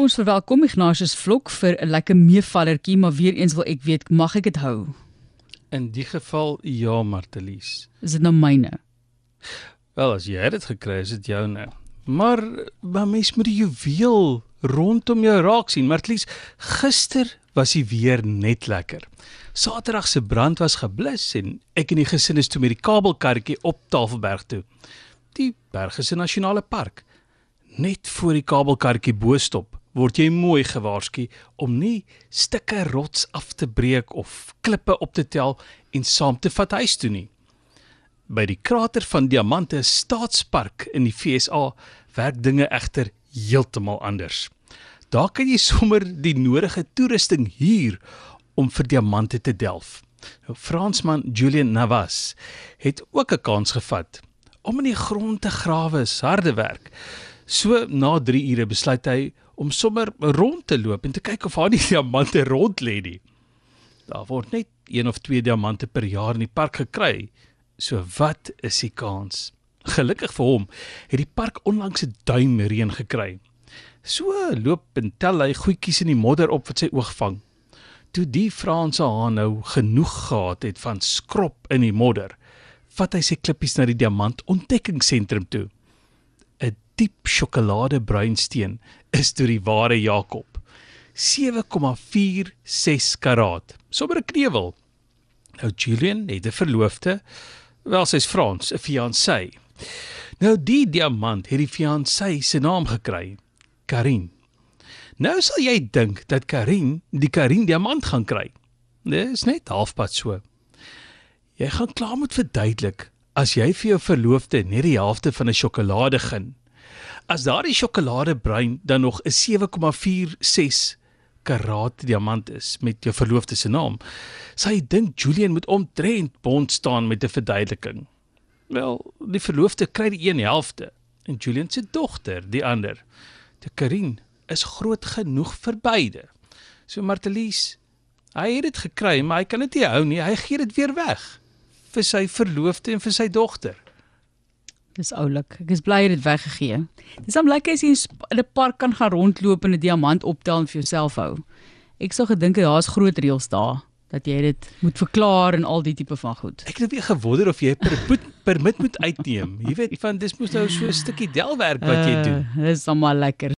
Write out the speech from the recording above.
ons verwelkom Ignatius Vlok vir 'n lekker meevallertjie, maar weer eens wil ek weet, mag ek dit hou? In die geval ja, Martelies. Is dit nou myne? Wel, as jy dit gekry het, is dit joune. Maar maar mens moet die juweel rondom jou raak sien. Martelies, gister was die weer net lekker. Saterdag se brand was geblus en ek en die gesin is toe met die kabelkarretjie op Tafelberg toe. Die berg is 'n nasionale park. Net voor die kabelkarretjie bo stop, word jy mooi gewaarsku om nie stukke rots af te breek of klippe op te tel en saam te vat huis toe nie. By die krater van Diamante Staatspark in die FSA werk dinge egter heeltemal anders. Daar kan jy sommer die nodige toerusting huur om vir diamante te delf. Nou Fransman Julien Navas het ook 'n kans gevat om in die grond te grawe, harde werk. So na 3 ure besluit hy om sommer rond te loop en te kyk of daar nie diamante rond lê nie. Daar word net 1 of 2 diamante per jaar in die park gekry. So wat is die kans? Gelukkig vir hom het die park onlangs 'n duimreën gekry. So loop en tel hy goedjies in die modder op wat sy oog vang. Toe die Franse haan nou genoeg gehad het van skrop in die modder, vat hy sy klippies na die diamant ontdekkingsentrum toe. Diep sjokoladebruinsteen is toe die ware Jakob. 7,46 karaat. Sommer 'n knewel. Nou Julian het 'n verloofde, wel sy's Frans, 'n fiancé. Nou die diamant het die fiancé se naam gekry, Karin. Nou sal jy dink dat Karin die Karin diamant gaan kry. Dis net halfpad so. Jy gaan klaar moet verduidelik as jy vir jou verloofde net die helfte van 'n sjokolade gun. As daardie sjokoladebruin dan nog 'n 7,46 karaat diamant is met jou verloofde se naam, jy dink Julian moet omtrent bond staan met 'n verduideliking. Wel, die verloofde kry die een helfte en Julian se dogter die ander. De Karin is groot genoeg vir beide. So Martelies, hy het dit gekry, maar hy kan dit nie hou nie. Hy gee dit weer weg vir sy verloofde en vir sy dogter. Dis oulik. Ek is bly jy het dit weggegee. Dis hom lekker as jy in 'n park kan gaan rondloop en 'n diamant optel en vir jouself hou. Ek sou gedink daar's groot reëls daar dat jy dit moet verklaar en al die tipe van goed. Ek het net gewonder of jy per permit moet uitneem. Jy weet, van dis mos nou so 'n stukkie delwerk wat jy doen. Uh, dis sommer lekker.